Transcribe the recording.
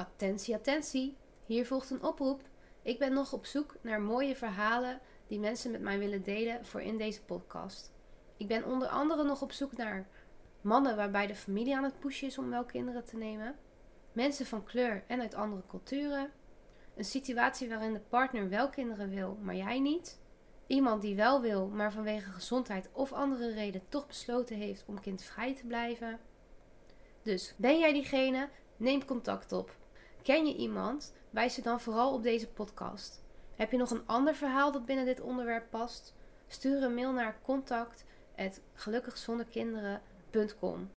Attentie, attentie. Hier volgt een oproep. Ik ben nog op zoek naar mooie verhalen die mensen met mij willen delen voor in deze podcast. Ik ben onder andere nog op zoek naar mannen waarbij de familie aan het pushen is om wel kinderen te nemen, mensen van kleur en uit andere culturen, een situatie waarin de partner wel kinderen wil, maar jij niet, iemand die wel wil, maar vanwege gezondheid of andere reden toch besloten heeft om kindvrij te blijven. Dus ben jij diegene? Neem contact op. Ken je iemand? Wijs ze dan vooral op deze podcast. Heb je nog een ander verhaal dat binnen dit onderwerp past? Stuur een mail naar contact@gelukkigzonderkinderen.com.